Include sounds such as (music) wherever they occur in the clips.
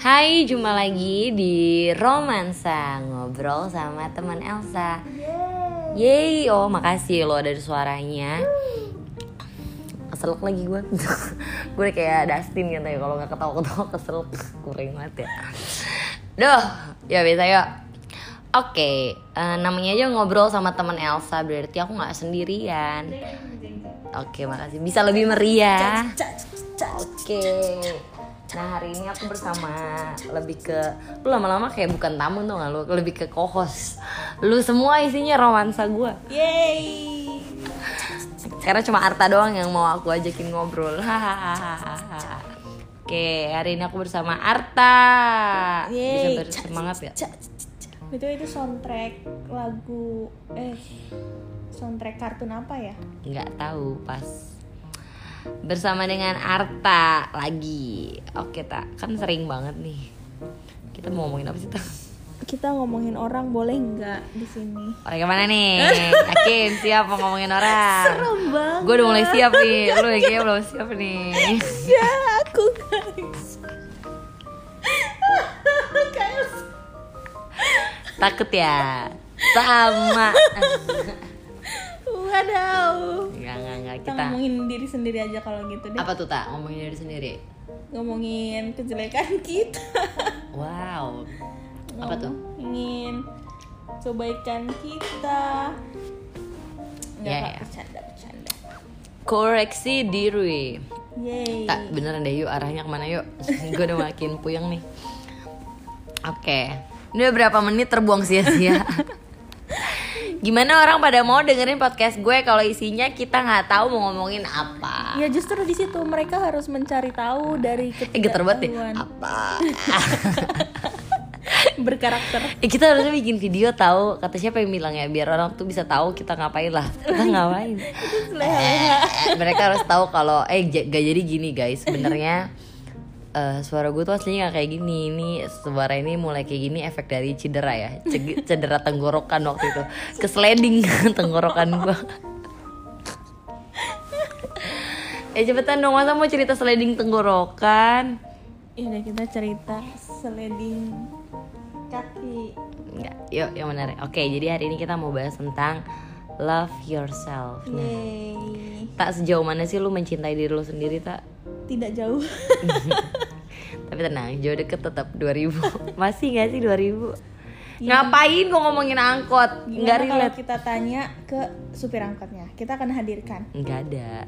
Hai, jumpa lagi di Romansa Ngobrol sama teman Elsa Yeay, oh makasih lo dari suaranya Keselak lagi gue Gue kayak Dustin gitu ya Kalau gak ketawa-ketawa keselak Kuring banget ya Duh, ya biasa yuk Oke, eh, namanya aja ngobrol sama teman Elsa Berarti aku gak sendirian Oke, makasih Bisa lebih meriah Oke. Nah hari ini aku bersama lebih ke lu lama-lama kayak bukan tamu tuh nggak lu lebih ke kohos. Lu semua isinya romansa gue. Yeay. Karena cuma Arta doang yang mau aku ajakin ngobrol. (laughs) Oke hari ini aku bersama Arta. Yeay. Bisa bersemangat ya? Itu itu soundtrack lagu eh soundtrack kartun apa ya? Nggak tahu pas bersama dengan Arta lagi. Oke tak kan sering banget nih. Kita mau ngomongin apa sih tak? Kita ngomongin orang boleh nggak di sini? Orang yang mana nih? Yakin siap mau ngomongin orang? Serem banget. Gue udah mulai siap nih, lu kayaknya belum siap nih Ya aku guys. Takut ya? Sama (laughs) Wadaw. Enggak, enggak, enggak Kita Kita ngomongin diri sendiri aja kalau gitu deh. Apa tuh tak? Ngomongin diri sendiri Ngomongin kejelekan kita. Wow Apa tuh? Ngomongin kebaikan kita. Enggak, Kak, ya. bercanda, bercanda. Koreksi diri Yeay. Tak, beneran deh yuk arahnya ke mana yuk Gue udah makin puyeng nih Oke Ini udah berapa menit terbuang sia-sia Gimana orang pada mau dengerin podcast gue kalau isinya kita nggak tahu mau ngomongin apa? Ya justru di situ mereka harus mencari tahu dari Eh geter banget deh. ketidaktahuan Apa? (laughs) berkarakter. Eh, kita harusnya bikin video tahu kata siapa yang bilang ya biar orang tuh bisa tahu kita ngapain lah kita ngapain (laughs) Eh, mereka harus tahu kalau eh gak jadi gini guys sebenarnya eh, suara gue tuh aslinya gak kayak gini ini suara ini mulai kayak gini efek dari cedera ya (laughs) cedera tenggorokan waktu itu kesliding (laughs) tenggorokan gue (laughs) eh cepetan dong masa mau cerita sliding tenggorokan Ya udah kita cerita sliding kaki. Enggak, yuk yang menarik. Oke, jadi hari ini kita mau bahas tentang love yourself. Nah, Yeay. tak sejauh mana sih lu mencintai diri lu sendiri tak? Tidak jauh. (laughs) Tapi tenang, jauh deket tetap 2000 (laughs) Masih gak sih 2000? Ngapain kok ngomongin angkot? Nggak Gimana kalau relate kita tanya ke supir angkotnya? Kita akan hadirkan Nggak ada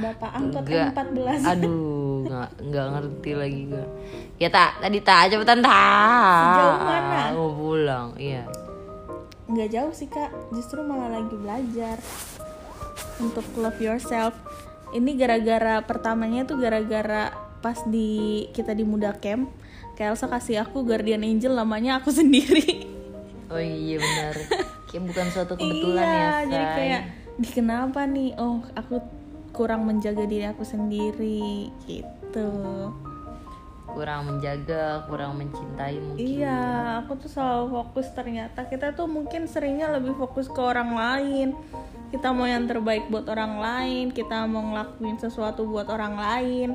Bapak angkot Nggak. M14. Aduh, (laughs) nggak, nggak ngerti lagi gue Ya tak, tadi tak, cepetan tak Sejauh mana? Mau pulang, iya nggak jauh sih kak justru malah lagi belajar untuk love yourself ini gara-gara pertamanya tuh gara-gara pas di kita di muda camp kayak Elsa kasih aku guardian angel namanya aku (laughs) sendiri Oh iya benar Kayak bukan suatu kebetulan iya ya jadi Say. kayak di kenapa nih oh aku kurang menjaga diri aku sendiri gitu kurang menjaga, kurang mencintai mungkin. Iya, aku tuh selalu fokus ternyata kita tuh mungkin seringnya lebih fokus ke orang lain. Kita mau yang terbaik buat orang lain, kita mau ngelakuin sesuatu buat orang lain.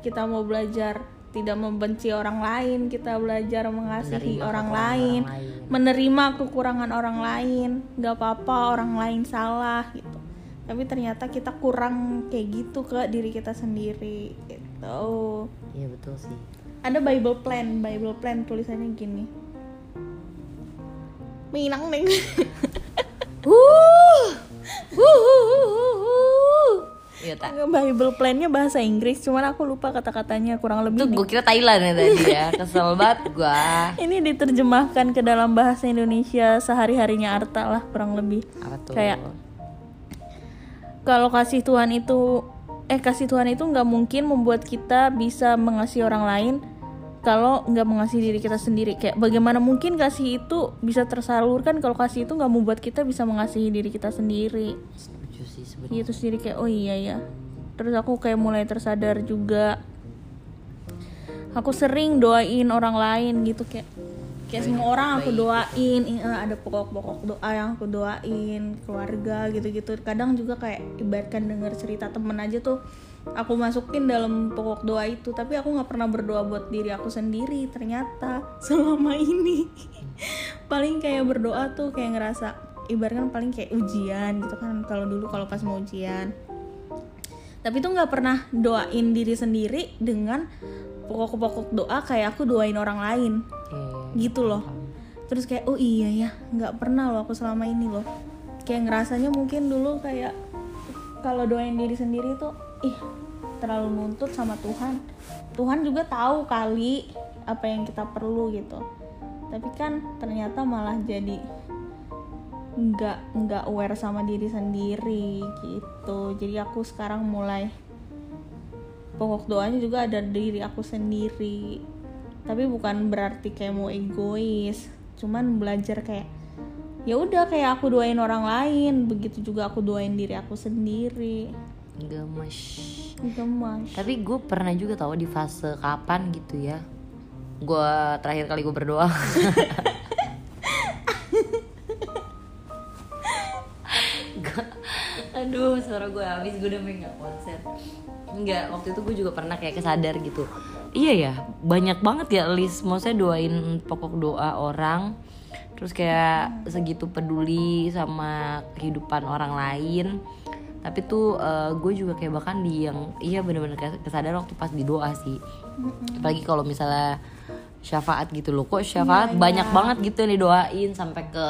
Kita mau belajar tidak membenci orang lain, kita belajar mengasihi Menerima orang lain, orang lain. menerima kekurangan orang lain. Gak apa-apa orang lain salah gitu. Tapi ternyata kita kurang kayak gitu ke diri kita sendiri gitu Iya betul sih. ada Bible plan, Bible plan tulisannya gini. Minang neng. (laughs) Wuh, Iya tak. Bible plannya bahasa Inggris, cuman aku lupa kata-katanya kurang lebih. gue kira Thailand ya tadi ya. Kesel banget gua. Ini diterjemahkan ke dalam bahasa Indonesia sehari-harinya Arta lah kurang lebih. Apa tuh? Kayak kalau kasih Tuhan itu eh kasih Tuhan itu nggak mungkin membuat kita bisa mengasihi orang lain kalau nggak mengasihi diri kita sendiri. Kayak bagaimana mungkin kasih itu bisa tersalurkan kalau kasih itu nggak membuat kita bisa mengasihi diri kita sendiri. Setuju sih sebenarnya. gitu sendiri kayak oh iya ya terus aku kayak mulai tersadar juga. Aku sering doain orang lain gitu kayak kayak semua orang aku doain. I- eh, ada pokok-pokok doa yang aku doain keluarga gitu-gitu. Kadang juga kayak ibaratkan denger cerita temen aja tuh aku masukin dalam pokok doa itu tapi aku nggak pernah berdoa buat diri aku sendiri ternyata (laughs) selama ini. (laughs) Paling kayak berdoa tuh kayak ngerasa ibaratkan paling kayak ujian gitu kan kalau dulu kalau pas mau ujian. Tapi tuh nggak pernah doain diri sendiri dengan pokok-pokok doa kayak aku doain orang lain. Iya. gitu loh. terus kayak oh iya ya nggak pernah loh aku selama ini loh. Kayak ngerasanya mungkin dulu kayak kalau doain diri sendiri tuh ih terlalu nuntut sama Tuhan. Tuhan juga tahu kali apa yang kita perlu gitu. Tapi kan ternyata malah jadi nggak nggak aware sama diri sendiri gitu. Jadi aku sekarang mulai pokok doanya juga ada diri aku sendiri. Tapi bukan berarti kayak mau egois. Cuman belajar kayak ya udah kayak aku doain orang lain. Begitu juga aku doain diri aku sendiri gemes gemas tapi gue pernah juga tahu di fase kapan gitu ya. Gue terakhir kali gue berdoa. Gua- (laughs) aduh suara gue habis gue udah nggak konser Enggak, waktu itu gue juga pernah kayak kesadar gitu. Iya ya, banyak banget ya list. Maksudnya doain pokok doa orang. Terus kayak segitu peduli sama kehidupan orang lain Tapi tuh gue juga kayak bahkan di yang Iya bener-bener kayak kesadar waktu pas di doa sih. Apalagi kalau misalnya syafaat gitu loh. Kok syafaat banyak banget gitu yang didoain Sampai ke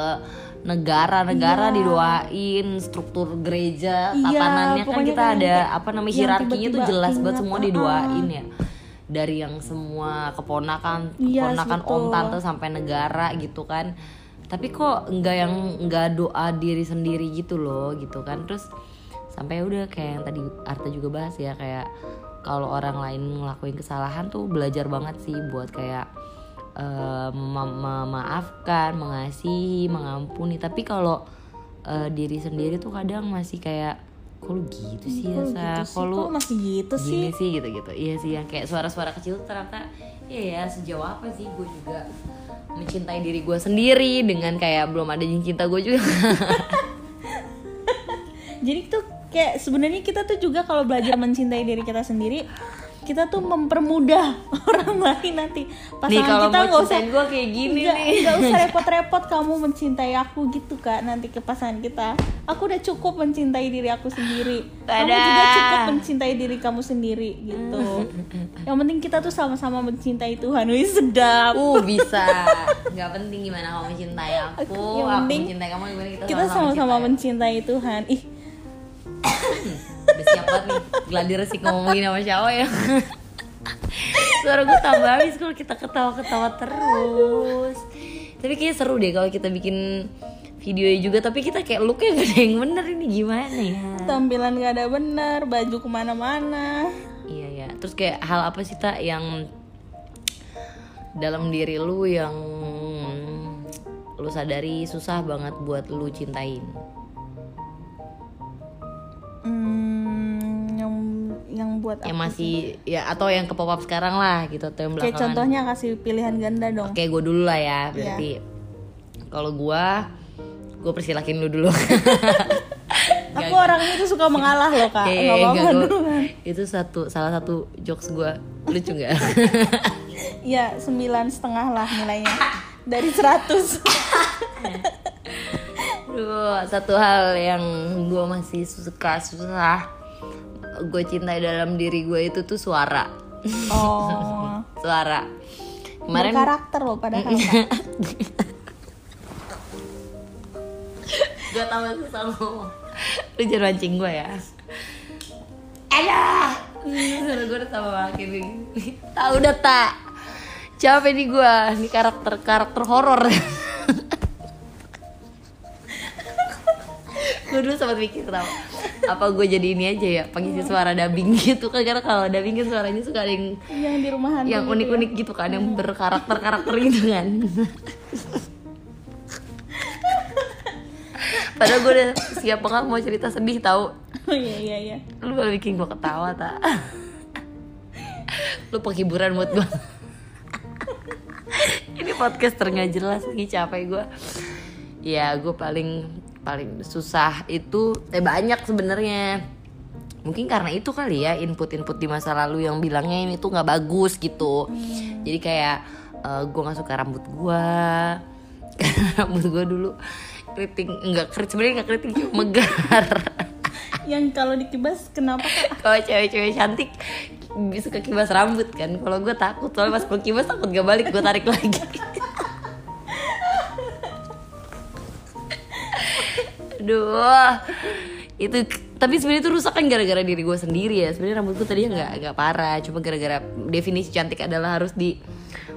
negara-negara didoain Struktur gereja, Iya, tatanannya kan kita kayak ada apa namanya hierarkinya tuh jelas banget semua ah, didoain ya. Dari yang semua keponakan Iya, keponakan om betul. tante sampai negara gitu kan. Tapi kok nggak yang nggak doa diri sendiri gitu loh gitu kan. Terus sampai udah kayak yang tadi Arta juga bahas ya kayak kalau orang lain ngelakuin kesalahan tuh belajar banget sih buat kayak eh, mema- memaafkan mengasihi mengampuni. Tapi kalau eh, diri sendiri tuh kadang masih kayak kok lu gitu sih ya Sa? gitu kok lu Kok masih gitu sih? gini sih gitu-gitu. Iya sih yang kayak suara-suara kecil tuh ternyata iya ya sejauh apa sih gue juga mencintai diri gue sendiri dengan kayak belum ada yang cinta gue juga? (laughs) Jadi tuh kayak sebenarnya kita tuh juga kalau belajar mencintai diri kita sendiri kita tuh mempermudah (laughs) orang lain nanti. Pasangan nih kalau kita nggak usah gue kayak gini nggak nih. nggak usah (laughs) repot-repot kamu mencintai aku gitu kak nanti ke pasangan kita. Aku udah cukup mencintai diri aku sendiri. Kamu Dadah. juga cukup mencintai diri kamu sendiri gitu. (laughs) Yang penting kita tuh sama-sama mencintai Tuhan. Wih sedap. Uh bisa. Nggak penting gimana kamu mencintai aku Yang aku penting mencintai kamu gimana kita, kita sama-sama mencintai Tuhan. Ih udah siap banget nih. Gladi resik ngomongin sama Syawa ya? Suara gue tambah habis kalau kita ketawa-ketawa terus. Tapi kayaknya seru deh kalau kita bikin videonya juga. Tapi kita kayak looknya gak ada yang bener ini gimana ya? Tampilan gak ada benar baju ke mana-mana. Iya ya terus kayak hal apa sih tak yang dalam diri lu yang lu sadari susah banget buat lu cintain Hmm, yang yang buat yang masih ya atau yang ke pop up sekarang lah gitu atau yang Kayak belakangan contohnya kasih pilihan ganda dong. Oke, gue dulu lah ya. Berarti kalau gue, gue persilakin lu dulu. (laughs) Aku orangnya tuh suka mengalah loh kak. Oke, (laughs) Nggak apa-apa enggak, gua- duluan. itu satu salah satu jokes gue lucu nggak? (laughs) Ya sembilan setengah lah nilainya dari 100 Aduh, satu hal yang gue masih suka susah gue cintai dalam diri gue itu tuh suara, Oh. (laughs) suara. Kemarin Karakter loh padahal. Kak. gue tambah susah ngomong. Lu jangan mancing gue ya. Ada. Suara gue udah tambah makin. Tahu udah tak? Capek nih gue, ini karakter karakter horor. Gue dulu sempat mikir tau apa gue jadi ini aja ya pengisi suara dubbing (laughs) gitu kan. Karena kalau dubbing kan suaranya suka ada yang yang di rumah yang gitu ya. unik-unik gitu kan yang berkarakter karakter gitu kan. (laughs) Padahal gue udah siap banget mau cerita sedih tau. Oh iya iya iya. lu malah bikin gue ketawa tak lu penghiburan buat gue ini podcaster nggak jelas lagi capek gue ya gue paling paling susah itu eh banyak sebenarnya. Mungkin karena itu kali ya input-input di masa lalu yang bilangnya ini tuh nggak bagus gitu. Jadi kayak uh, gue nggak suka rambut gue karena (laughs) rambut gue dulu keriting nggak keriting sebenarnya nggak keriting cuma megar. (laughs) Yang kalau dikibas kenapa (laughs) kalau cewek-cewek cantik bisa kibas rambut kan. Kalau gue takut soalnya pas gue kibas takut gak balik gue tarik lagi aduh itu tapi sebenarnya itu rusak kan gara-gara diri gue sendiri ya. Sebenarnya rambut gue tadinya nggak nggak parah. Cuma gara-gara definisi cantik adalah harus di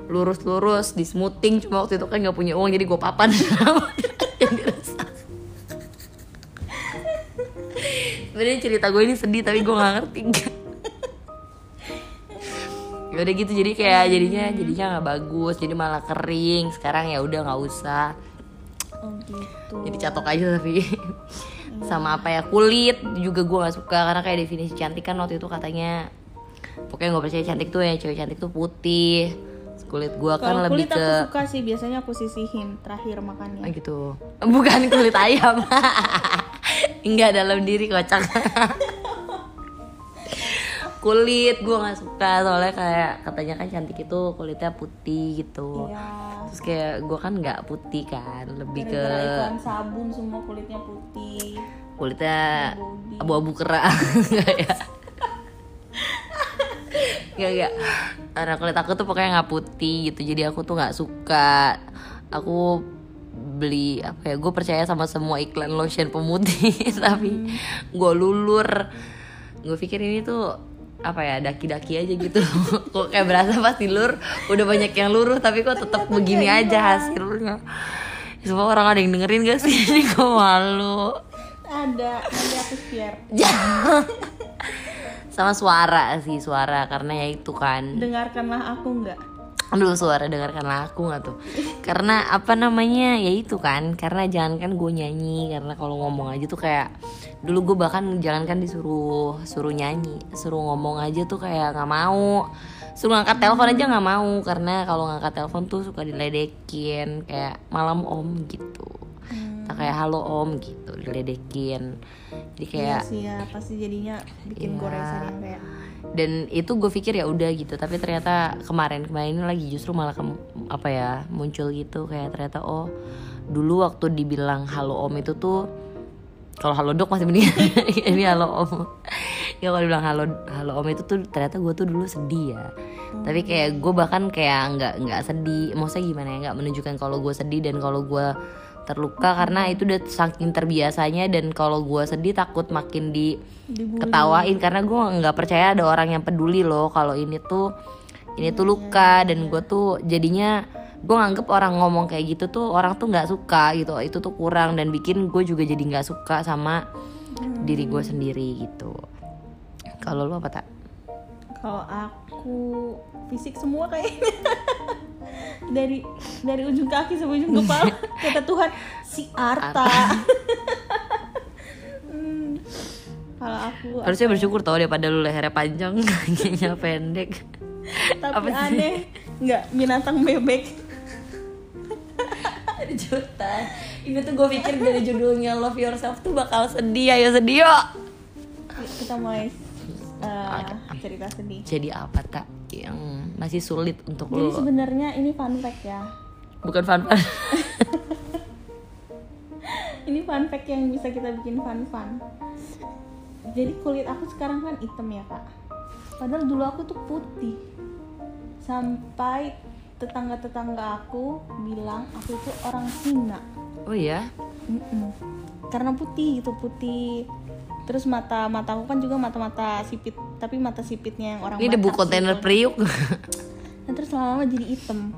lurus-lurus di smoothing. Cuma waktu itu kan nggak punya uang jadi gue papan (laughs) rusak sebenarnya cerita gue ini sedih tapi gue nggak ngerti. Ya udah gitu jadi kayak jadinya jadinya nggak bagus. Jadi malah kering. Sekarang ya udah nggak usah oh gitu. Jadi catok aja tapi. Sama apa ya kulit juga gue nggak suka karena kayak definisi cantik kan waktu itu katanya. Pokoknya gue percaya cantik tuh ya cewek cantik tuh putih. Kulit gue kan kalau lebih kulit ke aku suka sih biasanya aku sisihin terakhir Ah, makannya gitu. (laughs) Bukan kulit ayam. (laughs) Enggak dalam diri kocak (laughs) kulit gue nggak suka. Soalnya kayak katanya kan cantik itu kulitnya putih gitu. Iya. Terus kayak gue kan nggak putih kan lebih ke gara-gara iklan sabun semua kulitnya putih. Kulitnya abu-abu. kera Nggak ya. Gak gak Karena kulit aku tuh pokoknya nggak putih gitu Jadi aku tuh nggak suka. Aku beli apa ya gue percaya sama semua iklan lotion pemutih (laughs) tapi gue lulur. Gue pikir ini tuh apa ya daki-daki aja gitu. (laughs) Kok kayak berasa pas dilur udah banyak yang luruh tapi kok tetap begini aja hasilnya. Semua orang ada yang dengerin gak sih? Ini (laughs) kok malu? Ada nanti aku share. (laughs) Sama suara sih suara karena ya itu kan. Dengarkanlah aku nggak aduh suara dengarkanlah aku nggak tuh? Karena apa namanya? Ya itu kan karena jangan kan gue nyanyi karena kalau ngomong aja tuh kayak dulu gue bahkan jangan kan disuruh suruh nyanyi suruh ngomong aja tuh kayak nggak mau. Suruh ngangkat telepon aja nggak mau karena kalau ngangkat telepon tuh suka diledekin kayak malam om gitu. Tak kayak halo om gitu diledekin. Jadi kayak Iya sih ya pasti jadinya bikin Iya. goresan yang kayak dan itu gue pikir ya udah gitu. Tapi ternyata kemarin kemarin ini lagi justru malah kem- apa ya muncul gitu. Kayak ternyata oh dulu waktu dibilang halo om itu tuh kalau halo dok masih mending (laughs) ini halo om. Ya kalau dibilang halo halo om itu tuh ternyata gue tuh dulu sedih ya. Tapi kayak gue bahkan kayak nggak nggak sedih. Maksudnya gimana ya nggak menunjukkan kalau gue sedih dan kalau gue terluka karena itu udah saking terbiasanya dan kalau gue sedih takut makin di dibully. ketawain. Karena gue nggak percaya ada orang yang peduli loh kalau ini tuh ini tuh luka. Dan gue tuh jadinya gue nganggep orang ngomong kayak gitu tuh orang tuh nggak suka gitu. Itu tuh kurang dan bikin gue juga jadi nggak suka sama diri gue sendiri gitu. Kalau lu apa tak kalau aku fisik semua kayaknya. (laughs) Dari dari ujung kaki sampai ujung kepala. (laughs) Kata Tuhan si Arta. (laughs) Hmm. kalau aku harusnya bersyukur tau daripada lu lehernya panjang kakinya pendek. Tapi apa aneh nggak binatang bebek. Ada juta ini tuh gue pikir dari judulnya love yourself tuh bakal sedih ayo sedih yuk kita mulai uh, cerita sedih. Jadi apa tak yang masih sulit untuk jadi lu sebenarnya ini fun fact ya. Bukan fun fun (laughs) ini fun fact yang bisa kita bikin fun fun. Jadi kulit aku sekarang kan hitam ya kak. Padahal dulu aku tuh putih. Sampai tetangga-tetangga aku bilang aku itu orang Cina. Oh ya Mm-mm. karena putih gitu putih terus mata mataku kan juga mata-mata sipit tapi mata sipitnya yang orang ini debu kontainer priuk. Nah, terus lama-lama jadi hitam.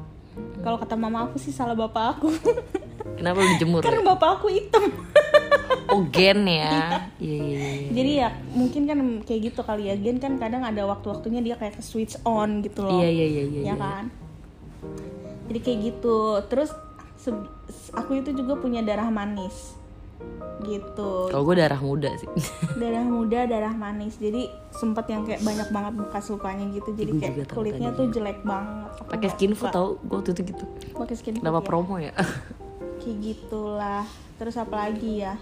Kalau kata mama aku sih salah bapak aku. Kenapa lu dijemur? Karena bapak aku hitam. Oh gen ya? Iya. Iya iya jadi ya mungkin kan kayak gitu kali ya. Gen kan kadang ada waktu-waktunya dia kayak ke switch on gitu loh. Iya iya iya iya ya kan? Jadi kayak gitu. Terus aku itu juga punya darah manis gitu Kalau gue darah muda sih. (laughs) darah muda darah manis jadi sempet yang kayak banyak banget bekas lukanya gitu jadi Gue kayak kulitnya tuh jelek banget Pakai skin food tau, gue waktu itu gitu. pakai skin food ya. promo ya? (laughs) kayak gitulah terus apa lagi ya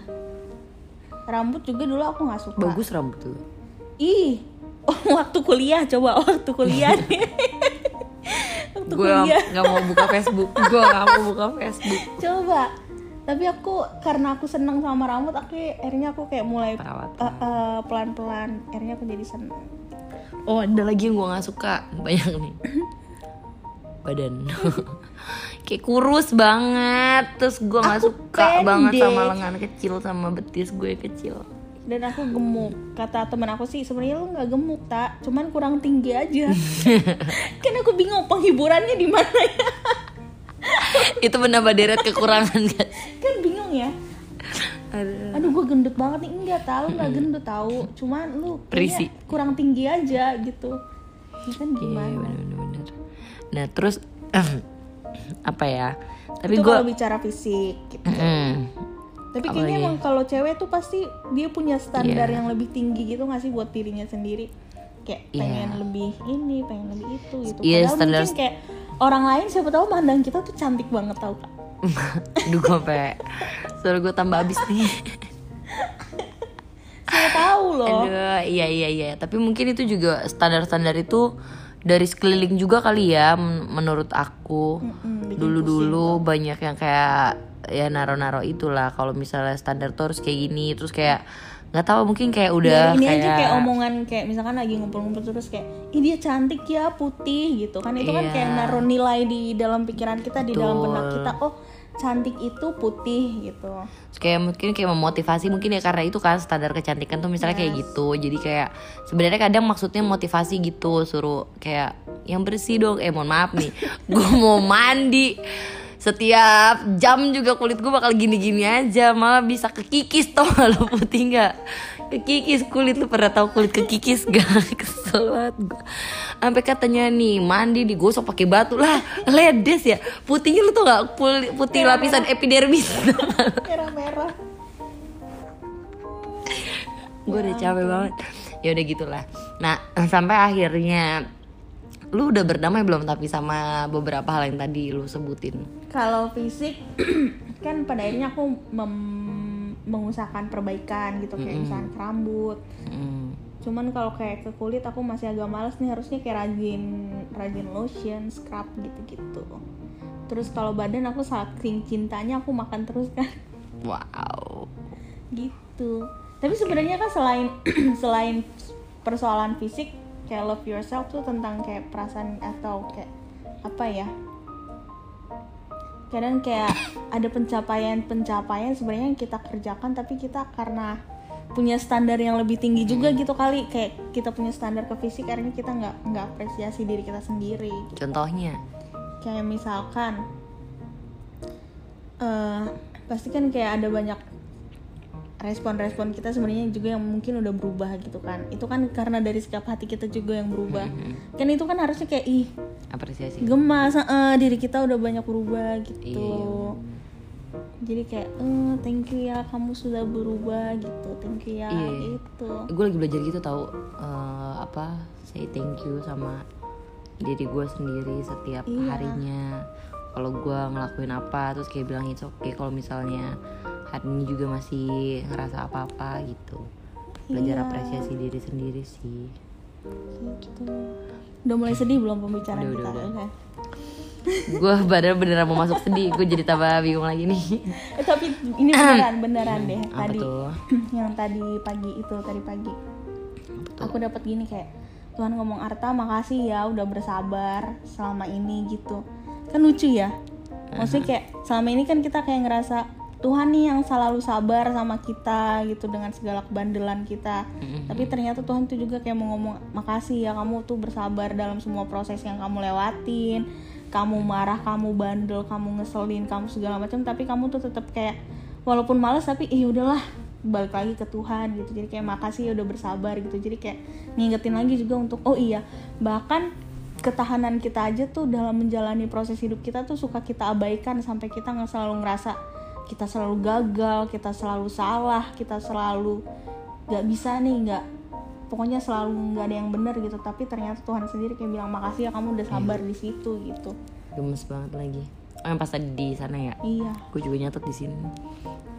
rambut juga dulu aku nggak suka Bagus rambut tuh. ih oh, (laughs) waktu kuliah coba waktu kuliah nih waktu Gue kuliah nggak mau buka Facebook. Gue nggak mau buka Facebook. coba tapi aku karena aku seneng sama rambut aku akhirnya aku kayak mulai Perawatan. eh, eh, pelan-pelan akhirnya aku jadi seneng Oh ada lagi yang gue nggak suka banyak nih. (laughs) Badan. (laughs) Kayak kurus banget. Terus gue nggak suka banget pendek. sama lengan kecil sama betis gue kecil. dan aku gemuk kata temen aku sih sebenarnya lu nggak gemuk tak cuman kurang tinggi aja (laughs) kan aku bingung penghiburannya di mana ya Itu menambah deret kekurangan (laughs) kan. kan bingung ya Aduh. aduh gue gendut banget nih enggak tahu nggak gendut tahu cuman lu kayaknya kurang tinggi aja gitu ya kan Iya gimana bener-bener. Nah terus (clears throat) apa ya? Tapi gue kalau bicara fisik gitu. tapi kayaknya emang kalau cewek tuh pasti dia punya standar Iya. yang lebih tinggi gitu nggak sih buat dirinya sendiri kayak Iya. pengen lebih ini pengen lebih itu gitu Iya, padahal standar- mungkin kayak orang lain siapa tahu mandang kita tuh cantik banget tau kak. (laughs) Aduh gue sampai Suara gue tambah habis nih. (laughs) Siapa tahu loh. Aduh iya iya iya. Tapi mungkin itu juga standar-standar itu Dari sekeliling juga kali ya men- Menurut aku. Mm-mm, Dulu-dulu banyak yang kayak Ya naro-naro itulah. Kalau misalnya standar tuh harus kayak gini Terus kayak nggak tahu mungkin kayak udah Ya, ini kayak, aja kayak omongan kayak misalkan lagi ngumpul-ngumpul terus kayak ih dia cantik ya putih gitu kan. Itu kan Iya. kayak naruh nilai di dalam pikiran kita di dalam Betul. benak kita oh cantik itu putih gitu. Terus kayak mungkin kayak memotivasi mungkin ya karena itu kan standar kecantikan tuh misalnya kayak gitu. Jadi kayak sebenarnya kadang maksudnya motivasi gitu suruh kayak yang bersih dong. Eh mohon maaf nih. (laughs) Gue mau mandi setiap jam juga kulit gue bakal gini-gini aja malah bisa kekikis (laughs) tau gak lo putih nggak? Kekikis kulit lu pernah tahu kulit kekikis gak (laughs) kesel banget gue sampai katanya nih mandi digosok pakai batu lah. Ledes ya. Putihnya lu tuh gak putih lapisan epidermis. (laughs) Merah-merah. Gue udah capek banget. Ya udah gitulah. Nah sampai akhirnya lu udah berdamai belum tapi sama beberapa hal yang tadi lu sebutin? Kalau fisik (clears throat) kan pada akhirnya aku mem- mengusahakan perbaikan gitu kayak misalkan ke rambut. Hmm. cuman kalau kayak ke kulit aku masih agak males nih harusnya kayak rajin rajin lotion scrub gitu-gitu. Terus kalau badan aku saking cintanya aku makan terus kan. Wow. Gitu. Tapi sebenarnya kan selain (clears throat) selain persoalan fisik kayak love yourself tuh tentang kayak perasaan atau kayak apa ya? Kadang kayak ada pencapaian-pencapaian sebenarnya yang kita kerjakan tapi kita karena punya standar yang lebih tinggi juga gitu kali. Kayak kita punya standar ke fisik akhirnya kita nggak nggak apresiasi diri kita sendiri gitu. contohnya? Kayak misalkan eh pasti kan kayak ada banyak respon-respon kita sebenarnya juga yang mungkin udah berubah gitu kan. Itu kan karena dari sikap hati kita juga yang berubah. Kan itu kan harusnya kayak ih apresiasi. gemas eh, diri kita udah banyak berubah gitu. Iya. jadi kayak eh thank you ya kamu sudah berubah gitu. Thank you ya Iya. gitu. Gue lagi belajar gitu tahu eh, apa say thank you sama diri gue sendiri setiap Iya. harinya. Kalau gue ngelakuin apa terus kayak bilang itu oke kalau misalnya hari ini juga masih ngerasa apa-apa gitu. Belajar Iya. apresiasi diri sendiri sih. Gitu. Udah mulai sedih belum pembicaraan Udah, kita? udah, gue beneran beneran mau masuk sedih. Gue jadi tambah bingung lagi nih. Eh, tapi ini beneran beneran deh. apa tadi tuh? (clears throat) yang tadi pagi itu tadi pagi. Aku dapat gini kayak Tuhan ngomong Arta makasih ya udah bersabar selama ini gitu. Kan lucu ya. Maksudnya kayak selama ini kan kita kayak ngerasa Tuhan nih yang selalu sabar sama kita gitu dengan segala kebandelan kita. Tapi ternyata Tuhan tuh juga kayak mau ngomong makasih ya kamu tuh bersabar dalam semua proses yang kamu lewatin. Kamu marah kamu bandel kamu ngeselin kamu segala macam tapi kamu tuh tetap kayak walaupun males tapi eh udahlah balik lagi ke Tuhan gitu. Jadi kayak makasih ya udah bersabar gitu. Jadi kayak ngingetin lagi juga untuk oh iya bahkan ketahanan kita aja tuh dalam menjalani proses hidup kita tuh suka kita abaikan sampai kita nggak selalu ngerasa kita selalu gagal kita selalu salah kita selalu nggak bisa nih nggak pokoknya selalu nggak ada yang benar gitu. Tapi ternyata Tuhan sendiri kayak bilang makasih ya kamu udah sabar di situ gitu. Gemes banget lagi. Oh yang pas tadi di sana ya? Iya. Gue juga nyatet di sini.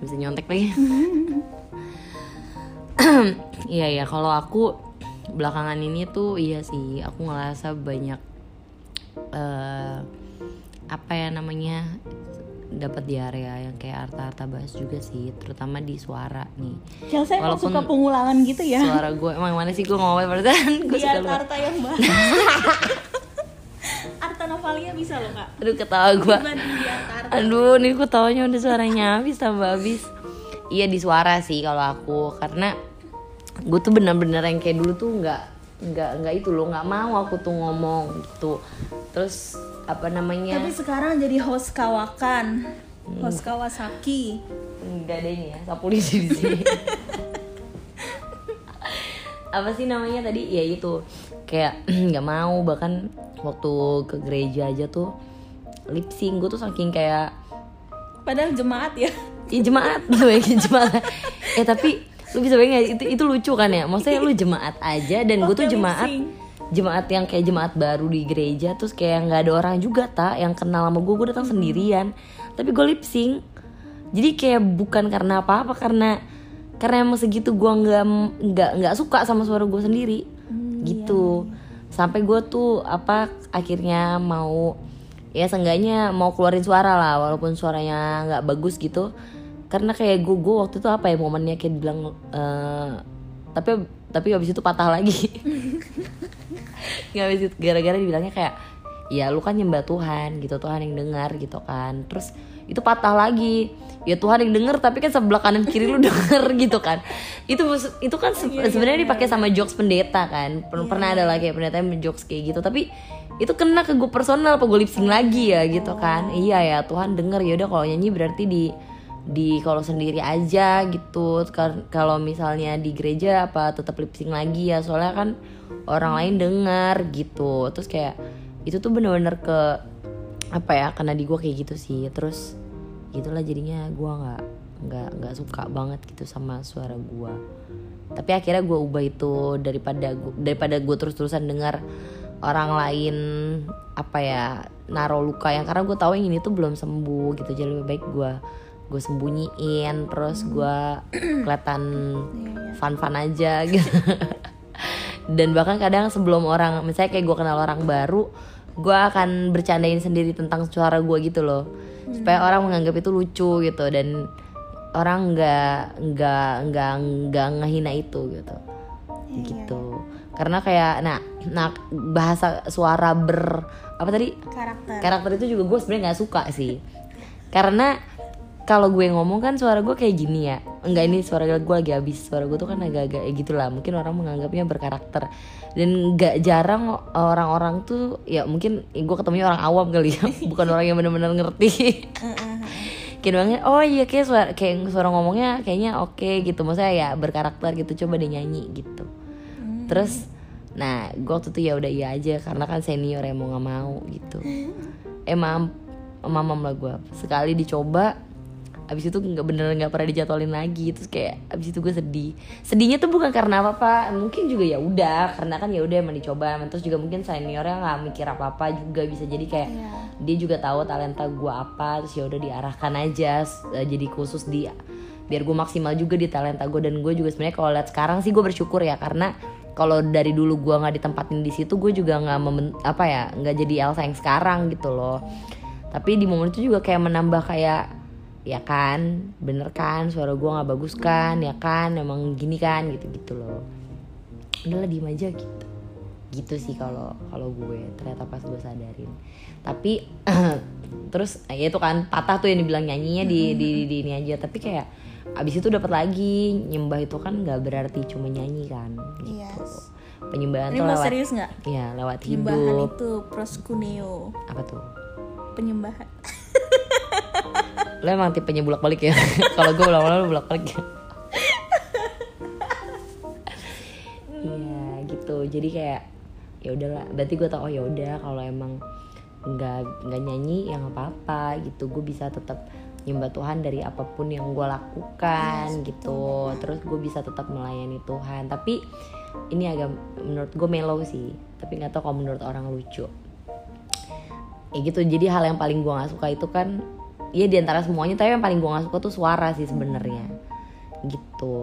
Bisa nyontek lagi. (laughs) Iya ya kalau aku belakangan ini tuh iya sih. Aku ngerasa banyak eh apa ya namanya dapat di area yang kayak arta-arta bahas juga sih terutama di suara nih. Chelsea emang Walaupun suka pengulangan gitu ya? Suara gue emang mana sih gue ngomong perasaan gue suka lupa Arta yang bahas (laughs) Arta Novalia bisa loh kak. Aduh ketawa gue Arta Arta Aduh, nih aku taunya udah suaranya habis tambah habis. Iya di suara sih kalau aku karena gue tuh bener-bener yang kayak dulu tuh nggak nggak nggak itu loh nggak mau aku tuh ngomong gitu. Terus apa namanya? tapi sekarang jadi host kawakan host Kawasaki Enggak ada ini ya, sapu di sini. apa sih namanya tadi? Ya itu kayak (clears throat) nggak mau bahkan waktu ke gereja aja tuh lip sync gue tuh saking kayak padahal jemaat ya ya jemaat (laughs) lu ya jemaat ya tapi lu bisa bayangin itu itu lucu kan ya maksudnya lu jemaat aja dan gue tuh jemaat. Jemaat yang kayak jemaat baru di gereja terus kayak nggak ada orang juga tak yang kenal sama gue gue datang sendirian. Tapi gue lip sync. Jadi kayak bukan karena apa apa karena karena emang segitu gue nggak nggak nggak suka sama suara gue sendiri. Gitu. sampai gue tuh apa akhirnya mau ya seenggaknya mau keluarin suara lah walaupun suaranya nggak bagus gitu. Karena kayak gue gue waktu itu apa ya momennya kayak bilang eh, tapi tapi habis itu patah lagi (laughs) nggak itu gara-gara dibilangnya kayak ya lu kan nyembah Tuhan gitu Tuhan yang dengar gitu kan. Terus itu patah lagi. Ya Tuhan yang denger tapi kan sebelah kanan kiri lu (laughs) denger gitu kan. Itu itu kan se- sebenarnya dipakai sama jokes pendeta kan. Per- pernah ada lah kayak pendeta yang jokes kayak gitu. Tapi itu kena ke gue personal apa gue lip sync lagi ya gitu kan. Iya ya Tuhan denger. Ya udah kalau nyanyi berarti di di kalau sendiri aja gitu. Kalau misalnya di gereja apa tetap lip sync lagi ya? Soalnya kan orang lain dengar gitu. Terus kayak itu tuh bener-bener ke apa ya karena di gue kayak gitu sih. Terus gitulah jadinya gue nggak nggak nggak suka banget gitu sama suara gue tapi akhirnya gue ubah itu daripada gua, daripada gue terus-terusan dengar orang lain apa ya naruh luka yang karena gue tahu yang ini tuh belum sembuh gitu. Jadi lebih baik gue gue sembunyiin terus gue (clears throat) kelihatan fun-fun aja gitu. Dan bahkan kadang sebelum orang misalnya kayak gue kenal orang baru gue akan bercandain sendiri tentang suara gue gitu loh. Supaya orang menganggap itu lucu gitu dan orang nggak nggak nggak nggak ngehina itu gitu. Gitu. Karena kayak nah nah bahasa suara ber apa tadi? Karakter. Karakter itu juga gue sebenarnya nggak suka sih. Karena kalau gue ngomong kan suara gue kayak gini ya. Enggak ini suara gue lagi habis. Suara gue tuh kan agak-agak ya gitulah. Mungkin orang menganggapnya berkarakter. Dan nggak jarang orang-orang tuh ya mungkin gue ketemunya orang awam kali ya. (laughs) Bukan orang yang benar-benar ngerti. Kayak bilangnya oh iya kayak suara kayak suara ngomongnya kayaknya oke gitu. Maksudnya ya berkarakter gitu coba deh nyanyi gitu. Terus nah gue waktu itu ya udah iya aja karena kan senior yang mau nggak mau gitu. (laughs) Emang mamam lah gue sekali dicoba abis itu nggak bener nggak pernah dijadwalin lagi terus kayak abis itu gue sedih. Sedihnya tuh bukan karena apa apa mungkin juga ya udah karena kan ya udah emang dicoba. Terus juga mungkin seniornya nggak mikir apa apa juga bisa jadi kayak dia juga tahu talenta gue apa terus ya udah diarahkan aja eh, jadi khusus di biar gue maksimal juga di talenta gue dan gue juga sebenarnya kalau lihat sekarang sih gue bersyukur ya karena kalau dari dulu gue nggak ditempatin di situ gue juga nggak apa ya nggak jadi Elsa yang sekarang gitu loh. Tapi di momen itu juga kayak menambah kayak ya kan? Bener kan? Suara gue nggak bagus kan? Ya kan? Emang gini kan? Gitu gitu loh. Udahlah diem aja gitu. Gitu sih kalau kalau gue. Ternyata pas gue sadarin. Tapi (clears throat) terus ya itu kan patah tuh yang dibilang nyanyinya di, di, di, di ini aja. Tapi kayak abis itu dapat lagi. Nyembah itu kan nggak berarti cuma nyanyi kan? Gitu. Yes. penyembahan ini tuh lewat serius nggak? Ya lewat penyembahan hidup. itu proskuneo. Apa tuh? Penyembahan lo emang tipenya bulak balik ya? (laughs) Kalau gue ulang-ulang bulak balik ya (laughs) iya gitu. Jadi kayak ya udahlah. Berarti gue tau oh ya udah kalau emang nggak nggak nyanyi ya nggak apa-apa gitu. Gue bisa tetap nyembah Tuhan dari apa pun yang gue lakukan Yes, gitu. terus gue bisa tetap melayani Tuhan. Tapi ini agak menurut gue mellow sih. Tapi nggak tahu kalau menurut orang lucu. Ya gitu. Jadi hal yang paling gue nggak suka itu kan ya di antara semuanya tapi yang paling gue nggak suka tuh suara sih sebenarnya. Gitu.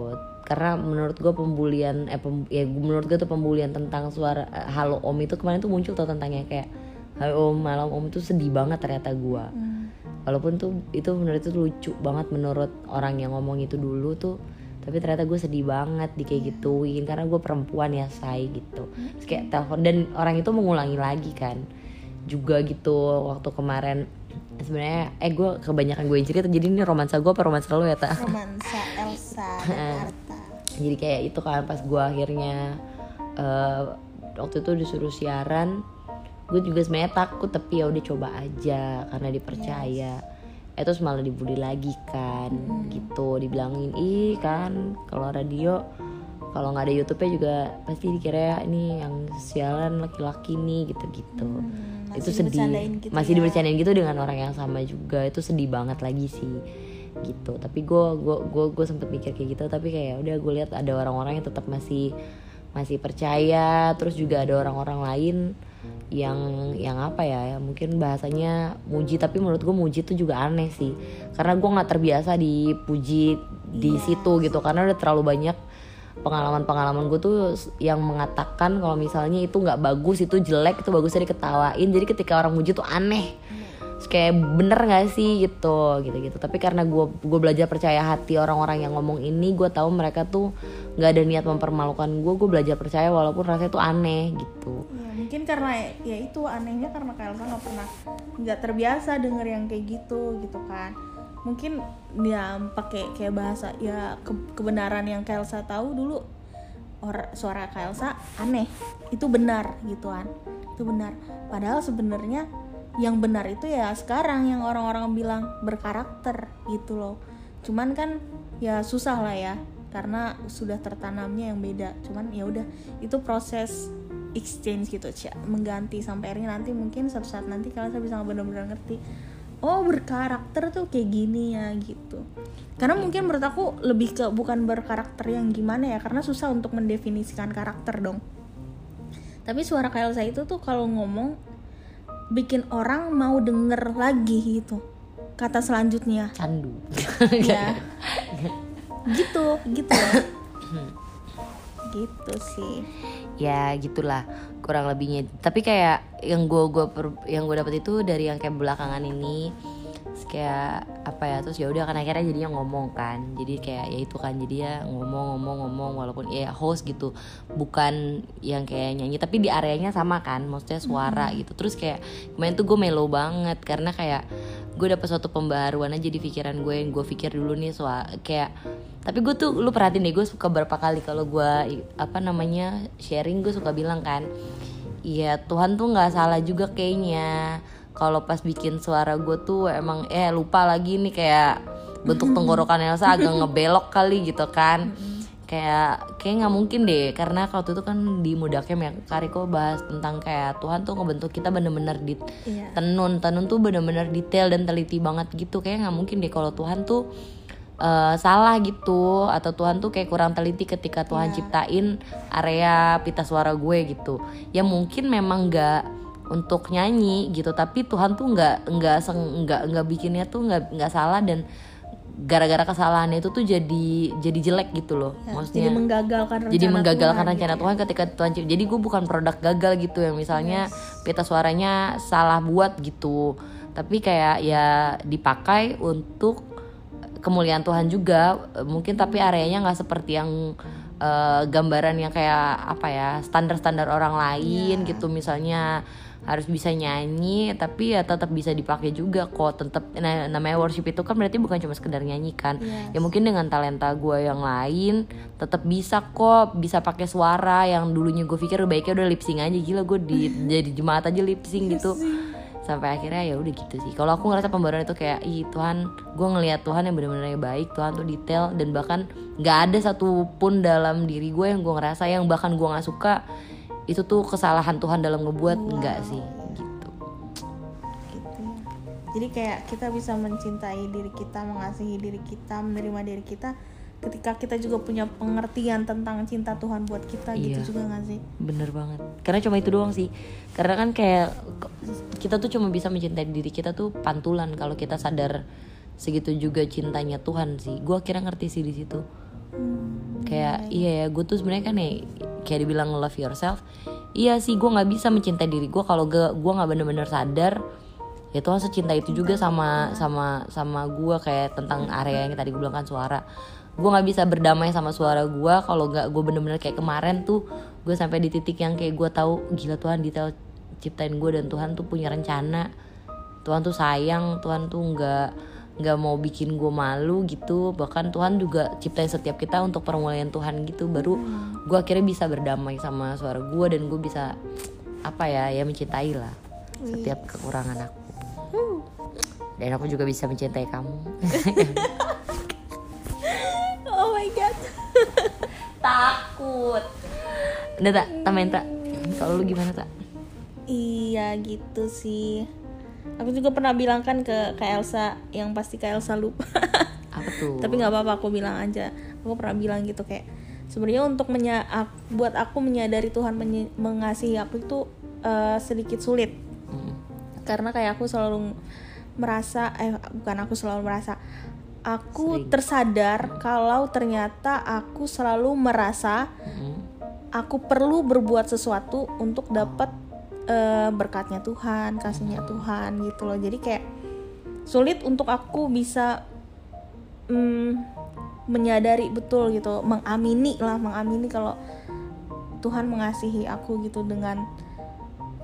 Karena menurut gue pembulian eh pem- ya menurut gue tuh pembulian tentang suara eh, halo om itu kemarin tuh muncul tuh tentangnya kayak halo om malam om itu sedih banget ternyata gue Hmm. walaupun tuh itu menurut itu lucu banget menurut orang yang ngomong itu dulu tuh tapi ternyata gue sedih banget di kayak gituin karena gue perempuan ya say gitu. Terus kayak telepon dan orang itu mengulangi lagi kan juga gitu waktu kemarin sebenarnya eh gue kebanyakan gue yang cerita jadi ini romansa gue apa romansa lo ya tak romansa Elsa (laughs) dan Arta jadi kayak itu kan pas gue akhirnya eh, waktu itu disuruh siaran gue juga sebenarnya takut tapi ya udah coba aja karena dipercaya. Eh terus malah dibully lagi kan gitu dibilangin ih kan kalau radio kalau nggak ada YouTube-nya juga pasti dikira ini yang sialan laki-laki nih gitu-gitu. Hmm, itu masih sedih. dibercandain gitu masih ya. dibercandain gitu dengan orang yang sama juga. Itu sedih banget lagi sih gitu. Tapi gue gue gue gue sempet mikir kayak gitu. Tapi kayak udah gue lihat ada orang-orang yang tetap masih masih percaya. Terus juga ada orang-orang lain yang yang apa ya, ya mungkin bahasanya muji. Tapi menurut gue muji itu juga aneh sih. Karena gue nggak terbiasa dipuji di situ gitu. Karena udah terlalu banyak pengalaman-pengalaman gue tuh yang mengatakan kalau misalnya itu nggak bagus itu jelek itu bagusnya diketawain. Jadi ketika orang muji tuh aneh. Terus kayak bener nggak sih? gitu gitu gitu tapi karena gue gue belajar percaya hati orang-orang yang ngomong ini gue tahu mereka tuh nggak ada niat mempermalukan gue gue belajar percaya walaupun rasanya tuh aneh gitu. Ya, mungkin karena ya itu anehnya karena Elsa nggak pernah nggak terbiasa denger yang kayak gitu gitu kan mungkin dia pakai kayak bahasa ya ke- kebenaran yang Kak Elsa tahu dulu. Or, suara Kak Elsa aneh. Itu benar gituan. Itu benar. Padahal sebenarnya yang benar itu ya sekarang yang orang-orang bilang berkarakter gitu loh. Cuman kan ya susah lah ya karena sudah tertanamnya yang beda. Cuman ya udah itu proses exchange gitu Cia. mengganti sampai akhirnya nanti mungkin suatu saat nanti kalian bisa benar-benar ngerti oh berkarakter tuh kayak gini ya gitu. Karena mungkin menurut aku lebih ke bukan berkarakter yang gimana ya karena susah untuk mendefinisikan karakter dong. Tapi suara Kak Elsa itu tuh kalau ngomong bikin orang mau denger lagi gitu. Kata selanjutnya. Candu. Ya (laughs) gitu gitu. (coughs) Gitu sih. Ya gitulah kurang lebihnya. Tapi kayak yang gue gua yang gue dapet itu dari yang kayak belakangan ini Terus kayak apa ya terus ya udah kan akhirnya jadinya ngomong kan. Jadi kayak ya itu kan jadi ya ngomong ngomong ngomong walaupun ya host gitu bukan yang kayak nyanyi tapi di areanya sama kan maksudnya suara gitu. Terus kayak kemarin tuh gue melo banget karena kayak gue dapet suatu pembaharuan aja di pikiran gue yang gue pikir dulu nih soal kayak tapi gue tuh lu perhatiin deh gue suka berapa kali kalau gue apa namanya sharing gue suka bilang kan iya Tuhan tuh nggak salah juga kayaknya. Kalau pas bikin suara gue tuh emang eh lupa lagi nih kayak bentuk (laughs) tenggorokan Elsa agak ngebelok kali gitu kan. (laughs) Kayak kayak nggak mungkin deh karena kalau itu kan di Mudakem ya Kariko bahas tentang kayak Tuhan tuh ngebentuk kita bener-bener di Iya. tenun tenun tuh bener-bener detail dan teliti banget gitu. Kayak nggak mungkin deh kalau Tuhan tuh eh, salah gitu atau Tuhan tuh kayak kurang teliti ketika Tuhan ciptain area pita suara gue gitu ya mungkin memang nggak untuk nyanyi gitu tapi Tuhan tuh nggak nggak nggak nggak bikinnya tuh nggak nggak salah dan gara-gara kesalahannya itu tuh jadi jadi jelek gitu loh maksudnya jadi menggagalkan rencana jadi menggagalkan Tuhan, rencana gitu ya. Tuhan ketika Tuhan cipta. Jadi gue bukan produk gagal gitu yang misalnya pita suaranya salah buat gitu. Tapi kayak ya dipakai untuk kemuliaan Tuhan juga. Mungkin tapi areanya nggak seperti yang eh, gambaran yang kayak apa ya standar-standar orang lain gitu. Misalnya harus bisa nyanyi tapi ya tetap bisa dipakai juga kok. Tetap nah, namanya worship itu kan berarti bukan cuma sekedar nyanyi kan. Ya mungkin dengan talenta gue yang lain tetap bisa kok bisa pakai suara yang dulunya gue pikir baiknya udah lip sync aja. Gila gue di (laughs) jadi jemaat aja lip sync gitu sampai akhirnya ya udah gitu sih. Kalau aku ngerasa pembaruan itu kayak ih Tuhan gue ngelihat Tuhan yang benar-benar baik Tuhan tuh detail dan bahkan nggak ada satupun dalam diri gue yang gue ngerasa yang bahkan gue nggak suka itu tuh kesalahan Tuhan dalam ngebuat. Enggak sih. Gitu. Gitu. Ya. jadi kayak kita bisa mencintai diri kita mengasihi diri kita menerima diri kita ketika kita juga punya pengertian tentang cinta Tuhan buat kita Iya. gitu juga gak sih? Bener banget. Karena cuma itu doang sih. Karena kan kayak kita tuh cuma bisa mencintai diri kita tuh pantulan kalau kita sadar segitu juga cintanya Tuhan sih. Gue akhirnya ngerti sih di situ. Kayak iya ya gue tuh sebenarnya kan ya kayak dibilang love yourself iya sih gue nggak bisa mencintai diri gue kalau gue gue nggak bener-bener sadar. Ya Tuhan secinta itu juga sama sama sama gue kayak tentang area yang tadi gue bilang kan suara gue nggak bisa berdamai sama suara gue kalau nggak gue bener-bener kayak kemarin tuh gue sampai di titik yang kayak gue tahu gila Tuhan detail ciptain gue dan Tuhan tuh punya rencana. Tuhan tuh sayang Tuhan tuh nggak nggak mau bikin gue malu gitu. Bahkan Tuhan juga ciptain setiap kita untuk permuliaan Tuhan gitu. Baru gue akhirnya bisa berdamai sama suara gue dan gue bisa apa ya ya mencintai lah setiap kekurangan aku. Dan aku juga bisa mencintai kamu (laughs) takut. Udah tak tambahin tak kalau lu gimana tak iya gitu sih. Aku juga pernah bilang kan ke Kak Elsa yang pasti Kak Elsa lupa. Apa tuh? (laughs) Tapi nggak apa-apa aku bilang aja. Aku pernah bilang gitu kayak sebenarnya untuk menya buat aku menyadari Tuhan menye- mengasihi aku itu eh, sedikit sulit. Hmm. karena kayak aku selalu merasa eh bukan aku selalu merasa aku Sering. tersadar kalau ternyata aku selalu merasa Hmm. aku perlu berbuat sesuatu untuk dapat eh, berkatnya Tuhan, kasihnya Tuhan gitu loh. Jadi kayak sulit untuk aku bisa mm, menyadari betul gitu, mengamini lah, mengamini kalau Tuhan mengasihi aku gitu dengan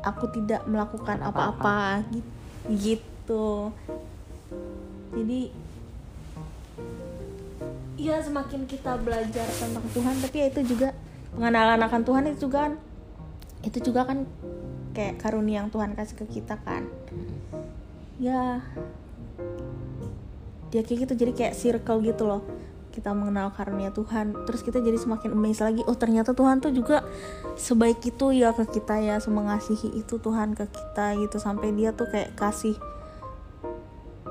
aku tidak melakukan apa-apa gi- gitu. Jadi ya semakin kita belajar tentang Tuhan tapi ya itu juga pengenalan akan Tuhan itu juga kan. Itu juga kan kayak karunia yang Tuhan kasih ke kita kan. Ya dia kayak gitu jadi kayak circle gitu loh. Kita mengenal karunia Tuhan terus kita jadi semakin amazed lagi. Oh ternyata Tuhan tuh juga sebaik itu ya ke kita ya mengasihi itu Tuhan ke kita gitu. Sampai dia tuh kayak kasih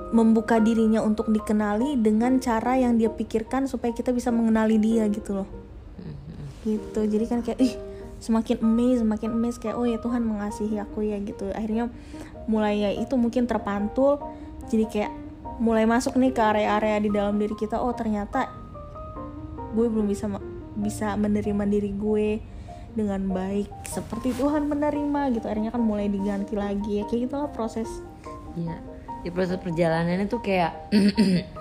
membuka dirinya untuk dikenali dengan cara yang dia pikirkan supaya kita bisa mengenali dia gitu loh. Gitu. Jadi kan kayak ih semakin amazed semakin amazed. Kayak oh ya Tuhan mengasihi aku ya gitu. Akhirnya mulai ya itu mungkin terpantul. Jadi kayak mulai masuk nih ke area-area di dalam diri kita oh ternyata gue belum bisa bisa menerima diri gue dengan baik seperti Tuhan menerima gitu. Akhirnya kan mulai diganti lagi. Ya kayak gitulah proses. Iya, di proses perjalanannya tuh kayak (clears throat)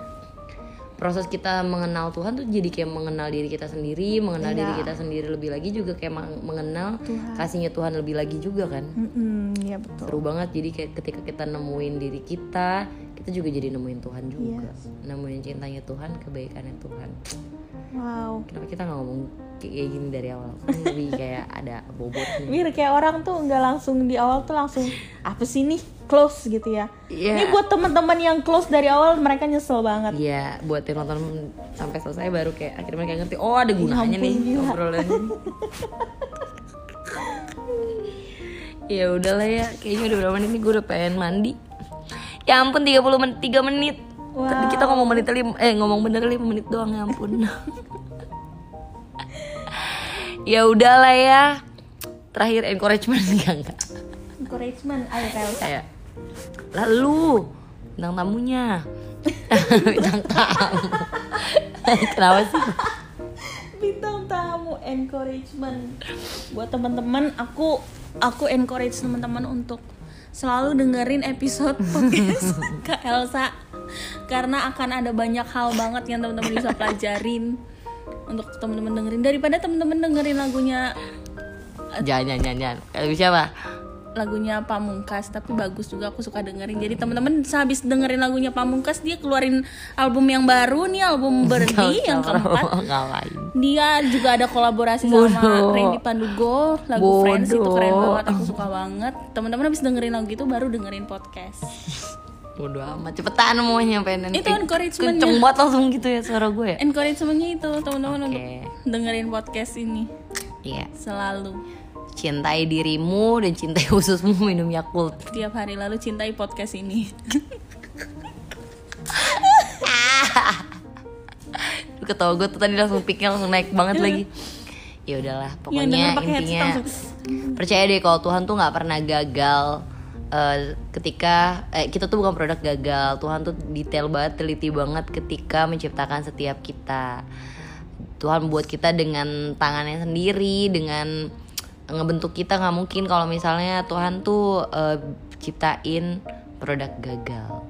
proses kita mengenal Tuhan tuh jadi kayak mengenal diri kita sendiri, mengenal diri Iya. kita sendiri lebih lagi juga kayak meng- mengenal Tuhan. kasihnya Tuhan lebih lagi juga kan. Mm-mm, ya betul Seru banget jadi kayak ketika kita nemuin diri kita, kita juga jadi nemuin Tuhan juga. Nemuin cintanya Tuhan, kebaikannya Tuhan. wow Kenapa kita nggak ngomong kayak gini dari awal? Kan lebih kayak ada bobotnya. Mir kayak orang tuh nggak langsung di awal tuh langsung apa sih nih close gitu ya. Iya. Ini buat teman-teman yang close dari awal mereka nyesel banget. Iya, buat yang nonton sampai selesai baru kayak akhirnya mereka ngerti, oh ada gunanya ampun, nih obrolan ya udahlah ya, kayaknya udah berapa menit nih gue udah pengen mandi. Ya ampun 30 menit, 3 menit. Tadi kita ngomong menit lim, eh ngomong bener 5 menit doang ya ampun. (laughs) ya udahlah ya. Terakhir encouragement (laughs) enggak enggak. Encouragement, ayo Kayak lalu bintang tamunya. (laughs) bintang tamu. (laughs) Kenapa sih? Bintang tamu encouragement buat teman-teman. Aku aku encourage teman-teman untuk selalu dengerin episode podcast Kak Elsa karena akan ada banyak hal banget yang teman-teman bisa pelajarin untuk teman-teman dengerin daripada teman-teman dengerin lagunya Jangan, jangan, jangan, jangan. Kayak siapa? lagunya Pamungkas tapi bagus juga aku suka dengerin jadi teman-teman sehabis dengerin lagunya Pamungkas dia keluarin album yang baru nih album Berdi yang keempat dia juga ada kolaborasi sama Bodoh. Randy Pandugo lagu Friends itu Bodoh. keren banget aku suka banget teman-teman habis dengerin lagu itu baru dengerin podcast (laughs) bodo amat cepetan mau nyampe nanti itu encouragement kenceng banget langsung gitu ya suara gue ya. Encouragementnya itu teman-teman okay. untuk dengerin podcast ini. Iya. Yeah. selalu. Cintai dirimu dan cintai (laughs) khususmu minum Yakult. Tiap hari lalu cintai podcast ini. (laughs) Ketawa gue tuh tadi langsung pikir langsung naik banget iya. lagi. Ya udahlah iya, pokoknya intinya percaya deh kalau Tuhan tuh nggak pernah gagal eh, ketika eh, kita tuh bukan produk gagal. Tuhan tuh detail banget teliti banget ketika menciptakan setiap kita. Tuhan buat kita dengan tangannya sendiri dengan ngebentuk kita. Nggak mungkin kalau misalnya Tuhan tuh eh, ciptain produk gagal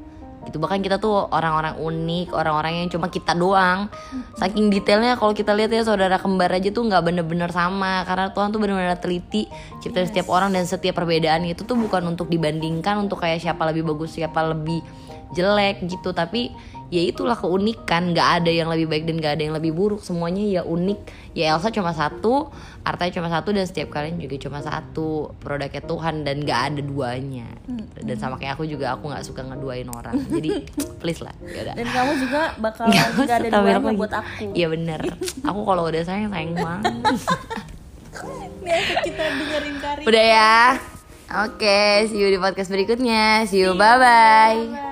gitu. Bahkan kita tuh orang-orang unik orang-orang yang cuma kita doang. Saking detailnya kalau kita lihat ya saudara kembar aja tuh nggak bener-bener sama. Karena Tuhan tuh bener-bener teliti ciptain setiap orang dan setiap perbedaan itu tuh bukan untuk dibandingkan untuk kayak siapa lebih bagus siapa lebih jelek gitu. Tapi ya itulah keunikan. Nggak ada yang lebih baik dan nggak ada yang lebih buruk. Semuanya ya unik. Ya Elsa cuma satu Arta cuma satu dan setiap kalian juga cuma satu. Produknya Tuhan dan nggak ada duanya. Dan sama kayak aku juga aku nggak suka ngeduain orang. (laughs) Jadi please lah ya udah. Dan kamu juga bakal Nggak ada duanya buat aku. Iya bener. Aku kalau udah sayang sayang banget. (laughs) Asik kita dengerin Kari. Udah ya? Oke see you di podcast berikutnya. See you bye bye